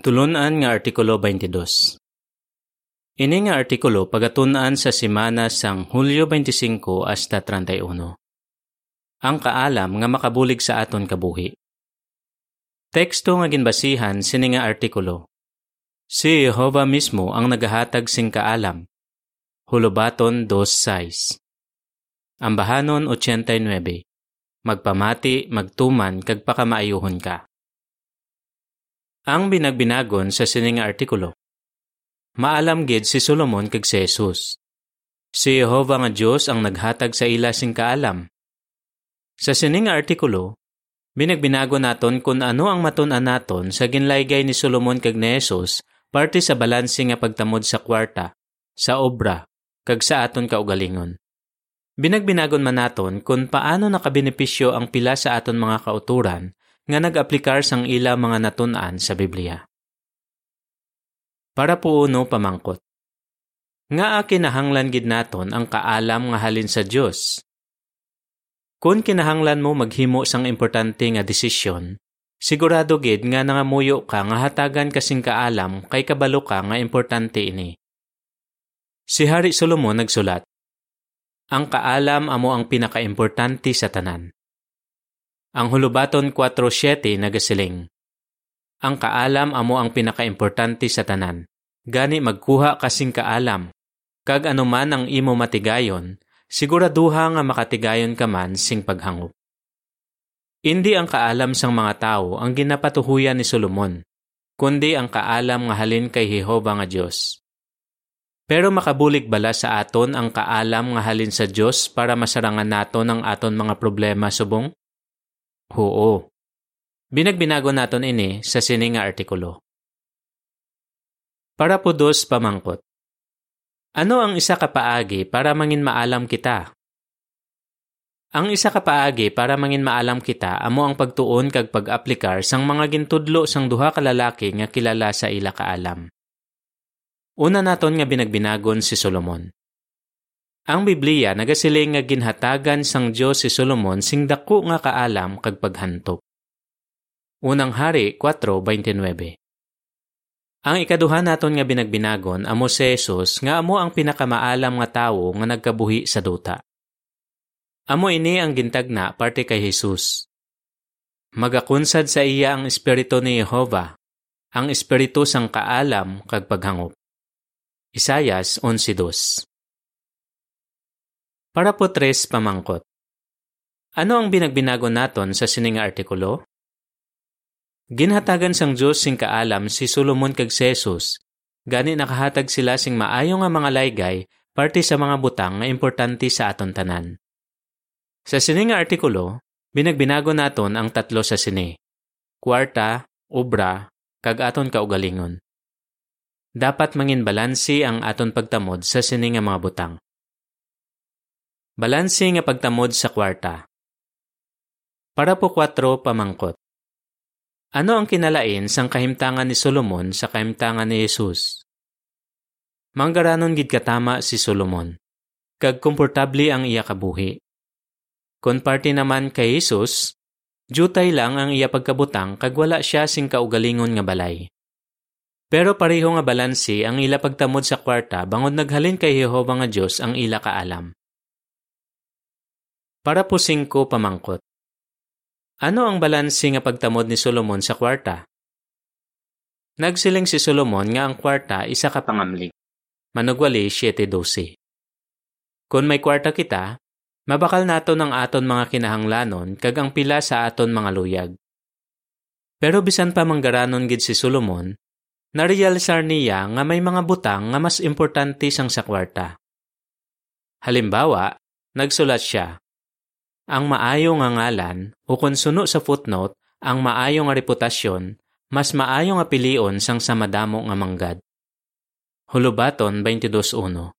Tulunan nga Artikulo 22 Ini nga artikulo pagatunan sa simana sang Hulyo 25 hasta 31. Ang kaalam nga makabulig sa aton kabuhi. Teksto nga ginbasihan sini nga artikulo. Si Jehovah mismo ang nagahatag sing kaalam. Hulubaton 2.6 Ambahanon 89 Magpamati, magtuman, kag pakamaayuhon ka. Ang binagbinagon sa sining artikulo. Maalam gid si Solomon kag si Jesus. Si Jehovah nga Dios ang naghatag sa ila sing kaalam. Sa sining artikulo, binagbinago naton kung ano ang matun-an naton sa ginlaygay ni Solomon kag ni Jesus parte sa balanse nga pagtamod sa kwarta, sa obra, kag sa aton kaugalingon. Binagbinagon man naton kung paano nakabenepisyo ang pila sa aton mga kauturan nga nag-aplikar sang ila mga natun-an sa Biblia. Para po uno pamangkot. Nga kinahanglan gid naton ang kaalam nga halin sa Dios. Kung kinahanglan mo maghimo sang importante nga desisyon, sigurado gid nga nangamuyo ka nga hatagan kasing kaalam kay kabalo ka nga importante ini. Si Hari Solomon nagsulat, Ang kaalam amo ang pinakaimportante sa tanan. Ang hulubaton 4.7 nagasiling. Ang kaalam amo ang pinakaimportante sa tanan. Gani magkuha kasing kaalam. Kag anuman ang imo matigayon, siguraduha nga makatigayon ka man sing paghangop. Hindi ang kaalam sang mga tao ang ginapatuhuyan ni Solomon, kundi ang kaalam nga halin kay Jehova nga Dios. Pero makabulig bala sa aton ang kaalam nga halin sa Dios para masarangan naton ang aton mga problema subong? Oo. Binagbinago naton ini sa sini nga artikulo. Para po dos pamangkot. Ano ang isa ka paagi para mangin maalam kita? Ang isa ka paagi para mangin maalam kita amo ang pagtuon kag pag-aplikar sang mga gintudlo sang duha ka lalaki nga kilala sa ila kaalam. Una naton nga binagbinagon si Solomon. Ang Biblia nagasiling nga ginhatagan sang Dios si Solomon sing dako nga kaalam kag paghantop. Unang Hari 4:29. Ang ikaduha naton nga binagbinagon amo si Jesus nga amo ang pinakamaalam nga tawo nga nagkabuhi sa duta. Amo ini ang gintagna parte kay Jesus. Magakunsad sa iya ang espiritu ni Jehova, ang espiritu sang kaalam kag paghangop. Isayas 11:2 para po tres pamangkot. Ano ang binagbinago naton sa sininga artikulo? Ginhatagan sang Diyos sing kaalam si Solomon kag Jesus. Gani nakahatag sila sing maayo nga mga laygay parte sa mga butang nga importante sa aton tanan. Sa sininga artikulo, binagbinago naton ang tatlo sa sini. Kwarta, obra, kag aton kaugalingon. Dapat mangin balansi ang aton pagtamod sa sininga mga butang. Balanse nga pagtamod sa kwarta. Para po kwatro pamangkot. Ano ang kinalain sang kahimtangan ni Solomon sa kahimtangan ni Jesus? Manggaranon gid katama si Solomon. Kag komportable ang iya kabuhi. Kon parte naman kay Jesus, jutay lang ang iya pagkabutang kag wala siya sing kaugalingon nga balay. Pero pareho nga balansi ang ila pagtamod sa kwarta bangod naghalin kay Jehova nga Dios ang ila kaalam. Para po singko pamangkot. Ano ang balansi nga pagtamod ni Solomon sa kwarta? Nagsiling si Solomon nga ang kwarta isa ka pangamlig. Manugwali 7.12. Kung may kwarta kita, mabakal nato ng aton mga kinahanglanon kag ang pila sa aton mga luyag. Pero bisan pa manggaranon gid si Solomon, narealisar niya nga may mga butang nga mas importante sang sa kwarta. Halimbawa, nagsulat siya, ang maayo nga ngalan o kung suno sa footnote ang maayo nga reputasyon, mas maayo nga pilion sang sa madamo nga manggad. Hulubaton 22.1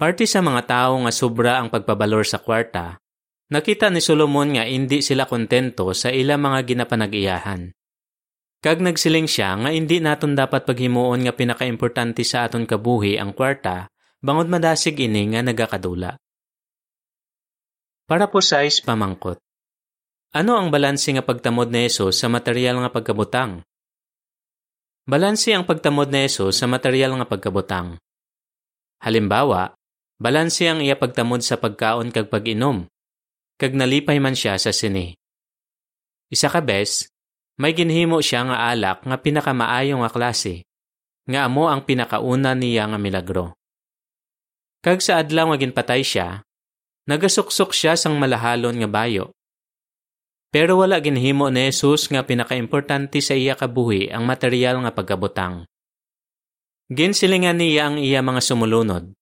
Parte sa mga tao nga sobra ang pagpabalor sa kwarta, nakita ni Solomon nga hindi sila kontento sa ila mga ginapanag-iyahan. Kag nagsiling siya nga hindi naton dapat paghimuon nga pinakaimportante sa aton kabuhi ang kwarta, bangod madasig ini nga nagakadula. Para po sa is pamangkot. Ano ang balanse nga pagtamod ni Jesus sa material nga pagkabutang? Balansi ang pagtamod ni Jesus sa material nga pagkabutang. Halimbawa, balansi ang iya pagtamod sa pagkaon kag pag-inom, kag nalipay man siya sa sini. Isa ka bes, may ginhimo siya nga alak nga pinakamaayo nga klase, nga amo ang pinakauna niya nga milagro. Kag sa adlaw nga ginpatay siya, nagasuksok siya sang malahalon nga bayo. Pero wala ginhimo ni Jesus nga pinakaimportante sa iya kabuhi ang material nga pagkabutang. Ginsilingan niya ang iya mga sumulunod.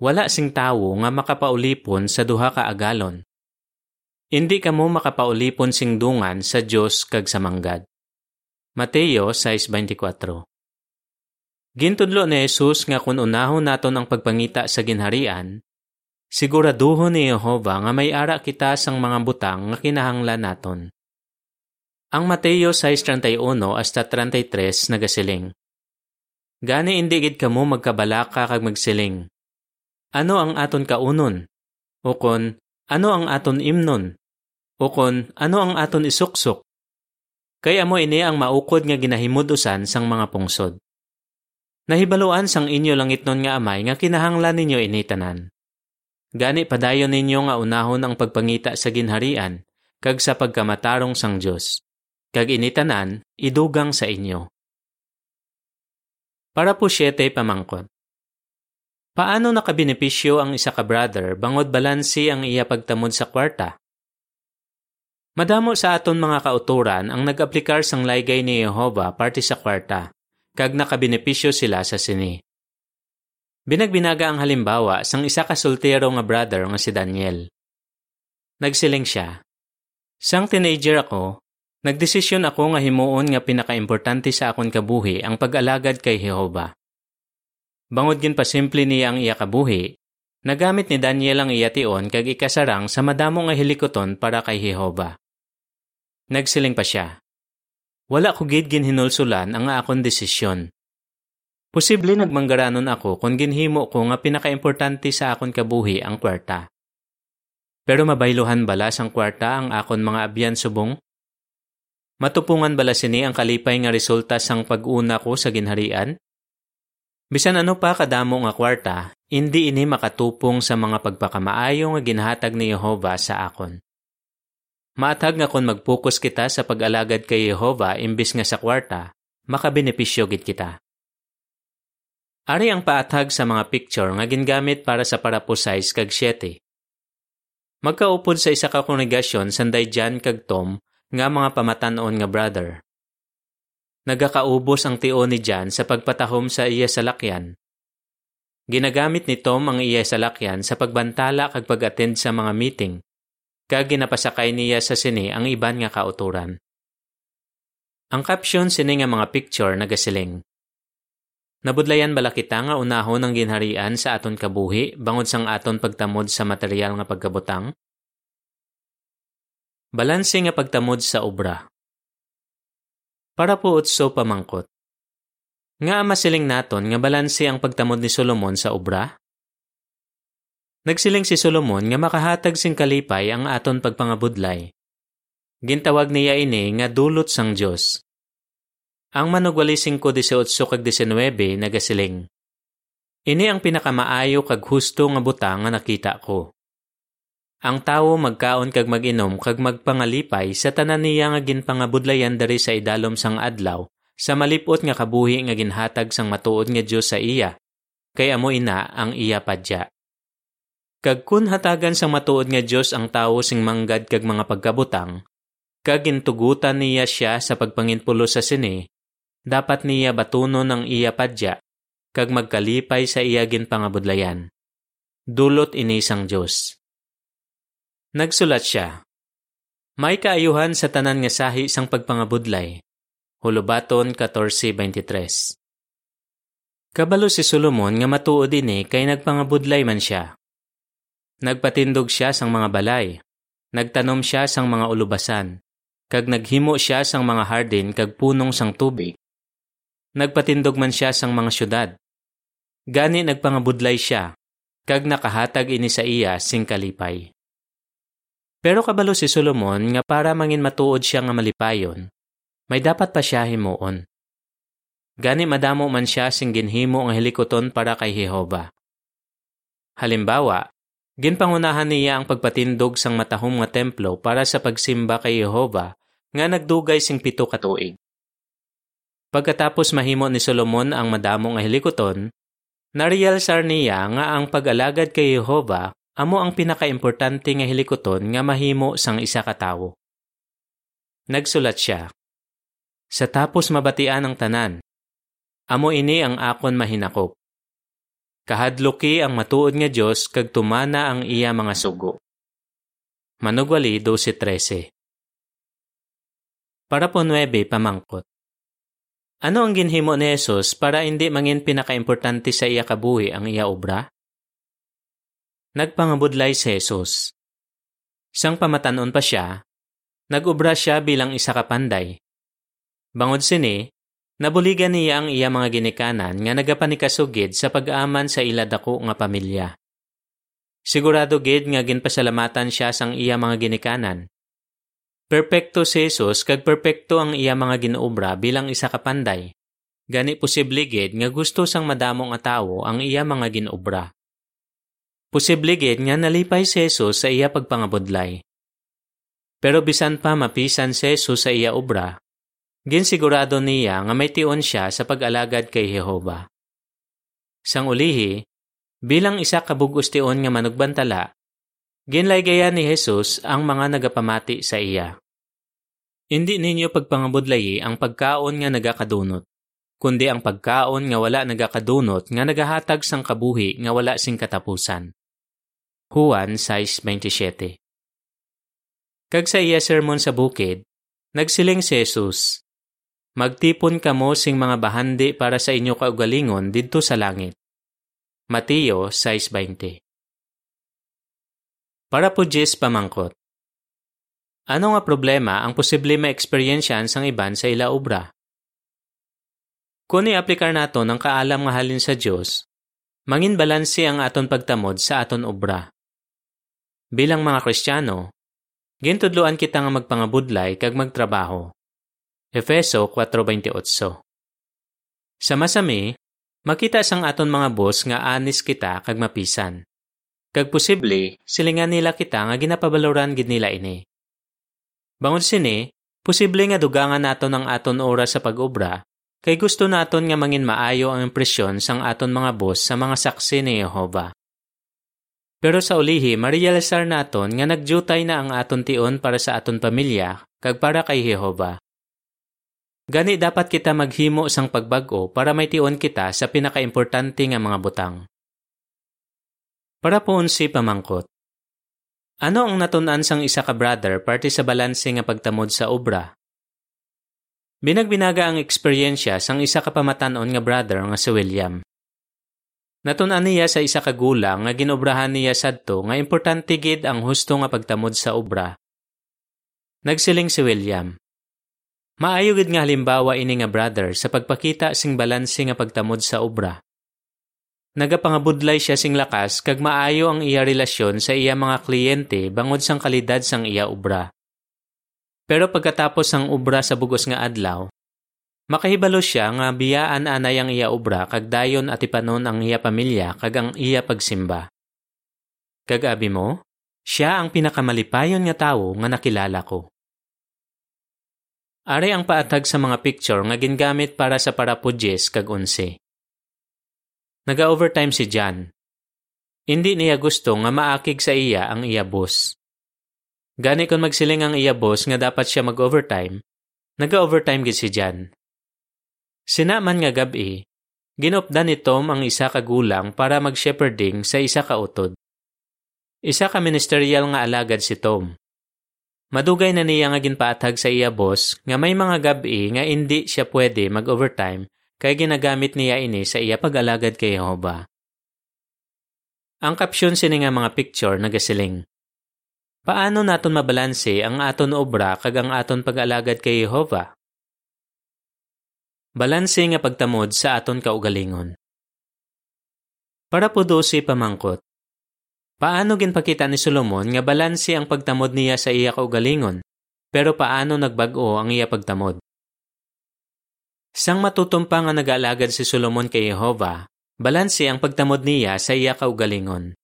Wala sing tawo nga makapaulipon sa duha ka agalon. Hindi kamo makapaulipon sing dungan sa Dios kag sa manggad. Mateo 6:24. Gintudlo ni Jesus nga kun unahon naton ang pagpangita sa ginharian, siguraduhon ni Jehova nga may ara kita sang mga butang nga kinahanglan naton. Ang Mateo 6:31 hasta 33 nagasiling. Gani indi gid kamo magkabalaka kag magsiling. Ano ang aton kaunon? O kon, ano ang aton imnon? O kon, ano ang aton isuksok? Kaya mo ini ang maukod nga ginahimudusan sang mga pungsod. Nahibaluan sang inyo langit nun nga amay nga kinahanglan ninyo initanan. Gani padayon ninyo nga unahon ang pagpangita sa ginharian, kag sa pagkamatarong sang Diyos. Kag initanan, idugang sa inyo. Para po siyete pamangkot. Paano nakabenepisyo ang isa ka brother bangod balansi ang iya pagtamod sa kwarta? Madamo sa aton mga kauturan ang nag-aplikar sang laygay ni Jehova parte sa kwarta, kag nakabenepisyo sila sa sini. Binagbinaga ang halimbawa sang isa ka soltero nga brother nga si Daniel. Nagsiling siya. Sang teenager ako, Nagdesisyon ako nga himuon nga pinakaimportante sa akon kabuhi ang pag-alagad kay Jehova. Bangod gin pa simple niya ang iya kabuhi, nagamit ni Daniel ang iya tion kag ikasarang sa madamo nga hilikoton para kay Jehova. Nagsiling pa siya. Wala ko gid ginhinulsulan ang akon desisyon. Posible nagmanggaranon ako kung ginhimo ko nga pinakaimportante sa akon kabuhi ang kwarta. Pero mabayluhan bala sang kwarta ang akon mga abyan subong? Matupungan bala sini ang kalipay nga resulta sang pag-una ko sa ginharian? Bisan ano pa kadamo nga kwarta, hindi ini makatupong sa mga pagpakamaayo nga ginhatag ni Jehova sa akon. Maatag nga kung mag-focus kita sa pag-alagad kay Jehova imbis nga sa kwarta, makabenepisyo gid kita. Ari ang paatag sa mga picture nga gingamit para sa paraposize kag 7. Magkaupod sa isa ka kongregasyon sanday Jan kag Tom nga mga pamatanon nga brother. Nagakaubos ang tio ni Jan sa pagpatahom sa iya salakyan. Ginagamit ni Tom ang iya salakyan sa pagbantala kag pag-attend sa mga meeting, kag ginapasakay niya sa sini ang iban nga kauturan. Ang caption sini nga mga picture nagasiling. Nabudlayan bala kita nga unahon ang ginharian sa aton kabuhi bangod sang aton pagtamod sa material nga pagkabutang? Balanse nga pagtamod sa obra. Para po utso pamangkot. Nga masiling naton nga balanse ang pagtamod ni Solomon sa obra? Nagsiling si Solomon nga makahatag sing kalipay ang aton pagpangabudlay. Gintawag niya ini nga dulot sang Dios. Ang manugwali 5:18 kag 19 nagasiling. Ini ang pinakamaayo kag husto nga butang nga nakita ko. Ang tawo magkaon kag maginom kag magpangalipay sa tanan niya nga ginpangabudlayan dari sa idalom sang adlaw sa malipot nga kabuhi nga ginhatag sang matuod nga Dios sa iya kay amo ina ang iya padya. Kag kun hatagan sang matuod nga Dios ang tawo sing manggad kag mga pagkabutang kag gintugutan niya siya sa pagpanginpulo sa sini dapat niya batunon ang iya padya kag magkalipay sa iya ginpangabudlayan. Dulot ini sang Dios. Nagsulat siya. May kaayuhan sa tanan nga sahi sang pagpangabudlay. Hulubaton 14:23. Kabalo si Solomon nga matuod ini kay nagpangabudlay man siya. Nagpatindog siya sang mga balay. Nagtanom siya sang mga ulubasan. Kag naghimo siya sang mga hardin kag punong sang tubig. Nagpatindog man siya sang mga syudad. Gani nagpangabudlay siya, kag nakahatag ini sa iya sing kalipay. Pero kabalo si Solomon nga para mangin matuod siya nga malipayon, may dapat pa siya himuon. Gani madamo man siya sing ginhimo ang helikoton para kay Jehova. Halimbawa, ginpangunahan niya ang pagpatindog sang matahom nga templo para sa pagsimba kay Jehova nga nagdugay sing pito ka tuig. Pagkatapos mahimo ni Solomon ang madamo nga helikoton, nariyalsar niya nga ang pag-alagad kay Jehova amo ang pinakaimportante nga helikoton nga mahimo sang isa ka tawo. Nagsulat siya, Sa tapos mabatian ang tanan, amo ini ang akon mahinakop. Kahadloki ang matuod nga Dios kag tumana ang iya mga sugo. Manugwali 12:13. Para po 9 pamangkot. Ano ang ginhimo ni Jesus para hindi mangin pinakaimportante sa iya kabuhi ang iya obra? Nagpangabudlay si Jesus. Sang pamatanon pa siya, nagubra siya bilang isa ka panday. Bangod sini, Nabuligan niya ang iya mga ginikanan nga nagapanikasugid sa pag-aman sa ila dako nga pamilya. Sigurado gid nga ginpasalamatan siya sang iya mga ginikanan. Perpekto si Jesus kag perpekto ang iya mga ginuobra bilang isa ka panday. Gani posible gid nga gusto sang madamo nga tawo ang iya mga ginuobra. Posible gid nga nalipay si Jesus sa iya pagpangabudlay. Pero bisan pa mapisan si Jesus sa iya obra, Ginsigurado niya nga may tion siya sa pag-alagad kay Jehova. Sang ulihi, bilang isa kabugos tion nga manugbantala, ginlaygaya ni Jesus ang mga nagapamati sa iya. Hindi ninyo pagpangabudlayi ang pagkaon nga nagakadunot, kundi ang pagkaon nga wala nagakadunot nga nagahatag sang kabuhi nga wala sing katapusan. Juan 6.27 Kag sa iya sermon sa bukid, nagsiling si Jesus, Magtipon kamo sing mga bahandi para sa inyo kaugalingon didto sa langit. Mateo 6.20 Para po Jis pamangkot. Ano nga problema ang posible ma-experiensyan sang iban sa ila obra? Kung i-aplikar nato ng kaalam nga halin sa Dios, mangin balanse ang aton pagtamod sa aton obra. Bilang mga Kristiyano, gintudloan kita nga magpangabudlay kag magtrabaho Efeso 4.28 Sa masami, makita sang aton mga boss nga anis kita kag mapisan. Kag posible, silingan nila kita nga ginapabaloran gid nila ini. Bangon sini, posible nga dugangan naton ang aton oras sa pag-obra, kay gusto naton nga mangin maayo ang impresyon sang aton mga boss sa mga saksi ni Jehova. Pero sa ulihi, marialisar naton nga nagjutay na ang aton tion para sa aton pamilya kag para kay Jehova. Gani dapat kita maghimo sang pagbago para may tion kita sa pinakaimportante nga mga butang. Para po si pamangkot. Ano ang natunan sang isa ka brother parte sa balanse nga pagtamod sa obra? Binagbinaga ang eksperyensya sang isa ka pamatanon nga brother nga si William. Natunan niya sa isa ka gulang nga ginobrahan niya sadto nga importante gid ang husto nga pagtamod sa obra. Nagsiling si William. Maayo gid nga halimbawa ini nga brother sa pagpakita sing balanse nga pagtamod sa obra. Nagapangabudlay siya sing lakas kag maayo ang iya relasyon sa iya mga kliyente bangod sang kalidad sang iya obra. Pero pagkatapos ang obra sa bugos nga adlaw, makahibalo siya nga biyaan anay ang iya obra kag dayon at ipanon ang iya pamilya kag ang iya pagsimba. Kag abi mo, siya ang pinakamalipayon nga tawo nga nakilala ko. Ari ang paatag sa mga picture nga gingamit para sa parapudjes kag unse. Naga-overtime si John. Hindi niya gusto nga maakig sa iya ang iya boss. Gani kon magsiling ang iya boss nga dapat siya mag-overtime, naga-overtime gid si John. Sinaman nga gabi, ginopdan ni Tom ang isa ka gulang para mag-shepherding sa isa ka utod. Isa ka ministerial nga alagad si Tom. Madugay na niya nga ginpaatag sa iya boss nga may mga gabi nga hindi siya pwede mag-overtime kay ginagamit niya ini sa iya pag-alagad kay Jehova. Ang kapsyon sini nga mga picture nagasiling. Paano naton mabalanse ang aton obra kag ang aton pag-alagad kay Jehova? Balanse nga pagtamod sa aton kaugalingon. Para po 12 pamangkot. Paano ginpakita ni Solomon nga balanse ang pagtamod niya sa iya kaugalingon, pero paano nagbago ang iya pagtamod? Sang matutumpa nga nag-aalagad si Solomon kay Jehova, balanse ang pagtamod niya sa iya kaugalingon.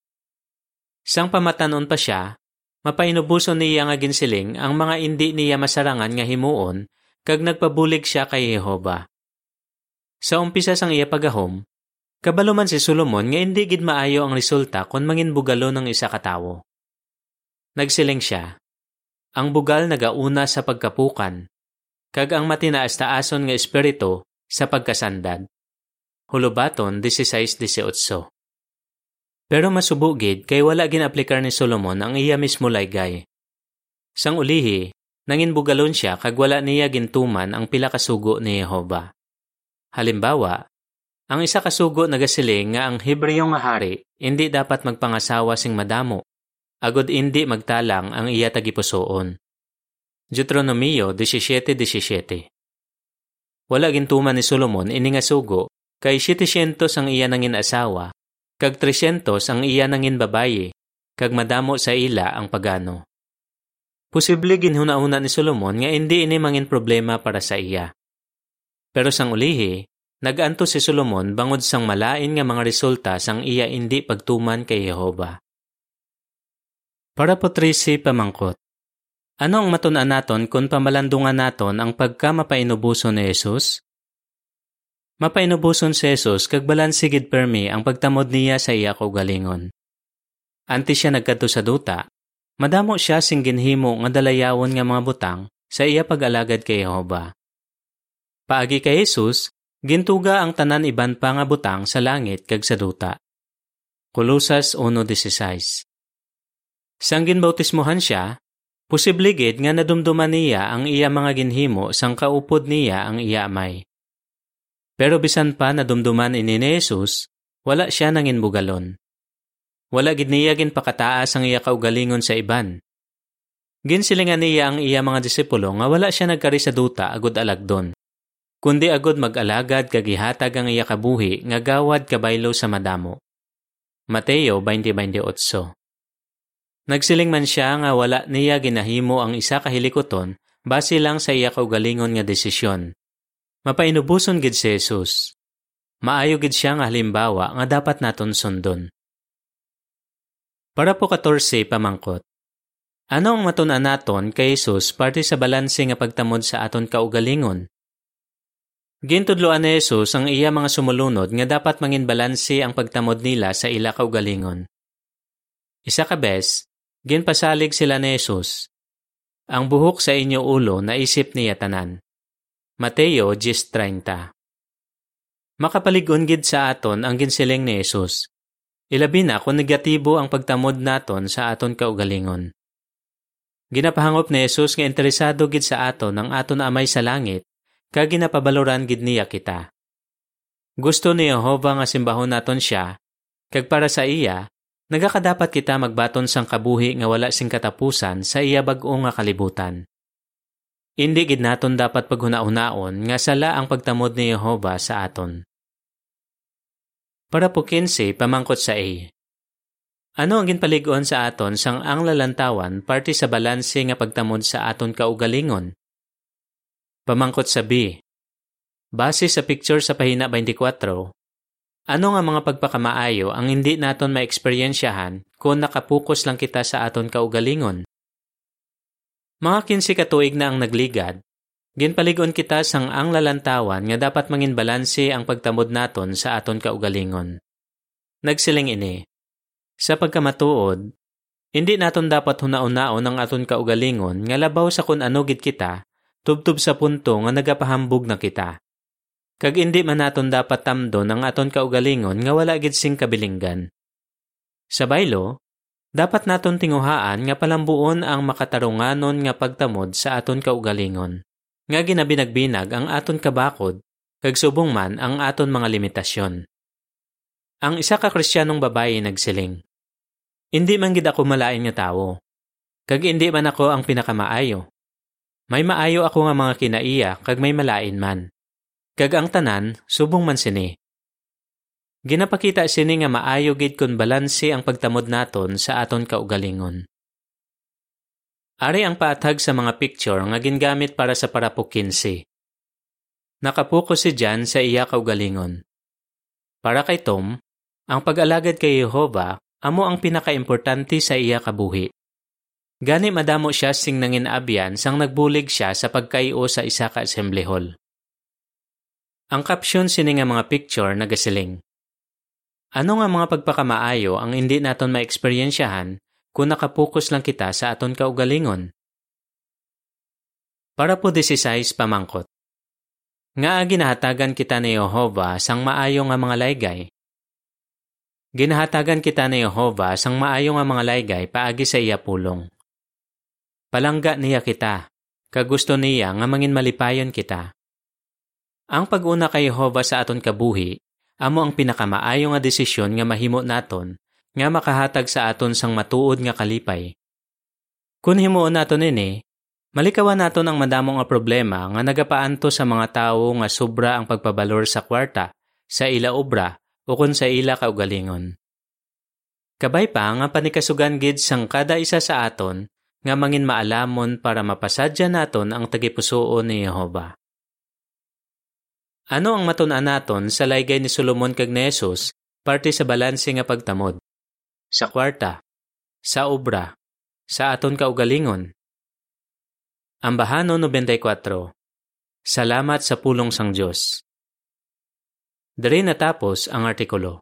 Sang pamatanon pa siya, mapainubuso niya nga ginsiling ang mga indi niya masarangan nga himuon kag nagpabulig siya kay Jehova. Sa umpisa sang iya pagahom, kabalo man si Solomon nga hindi gid maayo ang resulta kung mangin bugalo ng isa katawo. Nagsiling siya, ang bugal nagauna sa pagkapukan, kag ang matinaas-taason nga espiritu sa pagkasandad. Hulubaton 16-18 Pero masubugid kay wala ginaplikar ni Solomon ang iya mismo laygay. Sang ulihi, nangin bugalon siya kag wala niya gintuman ang pila kasugo ni Jehova. Halimbawa, ang isa kasugo nagasiling nga ang Hebreo nga hari hindi dapat magpangasawa sing madamo, agod hindi magtalang ang iya tagipusoon. Deuteronomio 17.17 Wala gintuman ni Solomon ini nga sugo, kay 700 ang iya nangin asawa, kag 300 ang iya nangin babaye, kag madamo sa ila ang pagano. Posible ginhuna-una ni Solomon nga hindi ini mangin problema para sa iya. Pero sang ulihi, naganto si Solomon bangod sang malain nga mga resulta sang iya hindi pagtuman kay Jehova. Para po pamangkot. Ano ang matunan naton kung pamalandungan naton ang pagka mapainubuson ni Jesus? Mapainubuson si Jesus kag balansigid permi ang pagtamod niya sa iya galingon. Anti siya nagkadto sa duta, madamo siya sing ginhimo nga dalayawon nga mga butang sa iya pag-alagad kay Jehova. Paagi kay Jesus, gintuga ang tanan iban pa nga butang sa langit kag sa duta. Kolosas 1.16 Sang ginbautismohan siya, Posible gid nga nadumduman niya ang iya mga ginhimo sang kaupod niya ang iya amay. Pero bisan pa nadumduman ini ni Jesus, wala siya nangin bugalon. Wala gid niya gin pakataas ang iya kaugalingon sa iban. Ginsilingan niya ang iya mga disipulo nga wala siya nagkari sa duta agud alagdon. Kundi agud mag-alagad kagihatag ang iya kabuhi nga gawad kabaylo sa madamo. Mateo 20:28 Nagsiling man siya nga wala niya ginahimo ang isa kahilikoton base lang sa iya kaugalingon nga desisyon. Mapainubuson gid si Jesus. Maayo gid siya nga halimbawa nga dapat naton sundon. Para po 14 pamangkot. Ano ang matunan naton kay Jesus parte sa balanse nga pagtamod sa aton kaugalingon? Gintudloan ni Jesus ang iya mga sumulunod nga dapat mangin balanse ang pagtamod nila sa ila kaugalingon. Isa ka bes, Ginpasalig sila ni Jesus. Ang buhok sa inyo ulo naisip niya tanan. Mateo 10.30 Makapaligon gid sa aton ang ginsiling ni Jesus. Ilabi na kung negatibo ang pagtamod naton sa aton kaugalingon. Ginapahangop ni Jesus nga interesado gid sa aton ang aton amay sa langit, kag ginapabaloran gid niya kita. Gusto ni Jehova nga simbahon naton siya, kag para sa iya, Nagakadapat kita magbaton sang kabuhi nga wala sing katapusan sa iya bag-o nga kalibutan. Hindi gid naton dapat paghuna-unaon nga sala ang pagtamod ni Jehova sa aton. Para po 15 pamangkot sa A. Ano ang ginpaligon sa aton sang ang lalantawan parte sa balanse nga pagtamod sa aton kaugalingon? Pamangkot sa B. Base sa picture sa pahina 24, ano nga mga pagpakamaayo ang hindi naton maeksperiensyahan kung nakapukus lang kita sa aton kaugalingon? Mga kinsi katuig na ang nagligad, ginpaligon kita sang ang lalantawan nga dapat mangin balanse ang pagtamod naton sa aton kaugalingon. Nagsiling ini, sa pagkamatuod, hindi naton dapat hunaon-naon ang aton kaugalingon nga labaw sa kun ano gid kita, tubtub sa punto nga nagapahambog na kita. Kag indi man naton dapat tamdon ang aton kaugalingon nga wala gid sing kabilinggan. Sa baylo, dapat naton tinguhaan nga palambuon ang makatarunganon nga pagtamod sa aton kaugalingon. Nga ginabinagbinag ang aton kabakod, kag subong man ang aton mga limitasyon. Ang isa ka kristyanong babae nagsiling, Hindi man gid ako malain nga tawo. Kag hindi man ako ang pinakamaayo. May maayo ako nga mga kinaiya kag may malain man. Kag ang tanan, subong man sini. Ginapakita sini nga maayo gid kun balanse ang pagtamod naton sa aton kaugalingon. Ari ang paatag sa mga picture nga gingamit para sa 15. Nakapokus si Jan sa iya kaugalingon. Para kay Tom, ang pag-alagad kay Jehova amo ang pinakaimportante sa iya kabuhi. Gani madamo siya sing nangin abyan sang nagbulig siya sa pagkaio sa isa ka assembly hall. Ang caption sini nga mga picture nagasiling. Ano nga mga pagpakamaayo ang hindi naton maeksperiensyahan kung nakapokus lang kita sa aton kaugalingon? Para po 16 pamangkot. Nga ginahatagan kita ni Jehova sang maayo nga mga laygay. Ginahatagan kita ni Jehova sang maayo nga mga laygay paagi sa iya pulong. Palangga niya kita, kagusto niya nga mangin malipayon kita. Ang pag-una kay Jehova sa aton kabuhi, amo ang pinakamaayo nga desisyon nga mahimo naton nga makahatag sa aton sang matuod nga kalipay. Kung himuon naton ini, Malikawan naton ang madamong nga problema nga nagapaanto sa mga tawo nga sobra ang pagpabalor sa kwarta, sa ila obra, o kun sa ila kaugalingon. Kabay pa nga panikasugan gid sang kada isa sa aton nga mangin maalamon para mapasadya naton ang tagipusoon ni Jehova. Ano ang matun-an naton sa laygay ni Solomon kag ni Jesus parte sa balanse nga pagtamod? Sa kwarta, sa obra, sa aton kaugalingon, Ambahano 94 Salamat sa pulong sang Diyos. Dari natapos ang artikulo.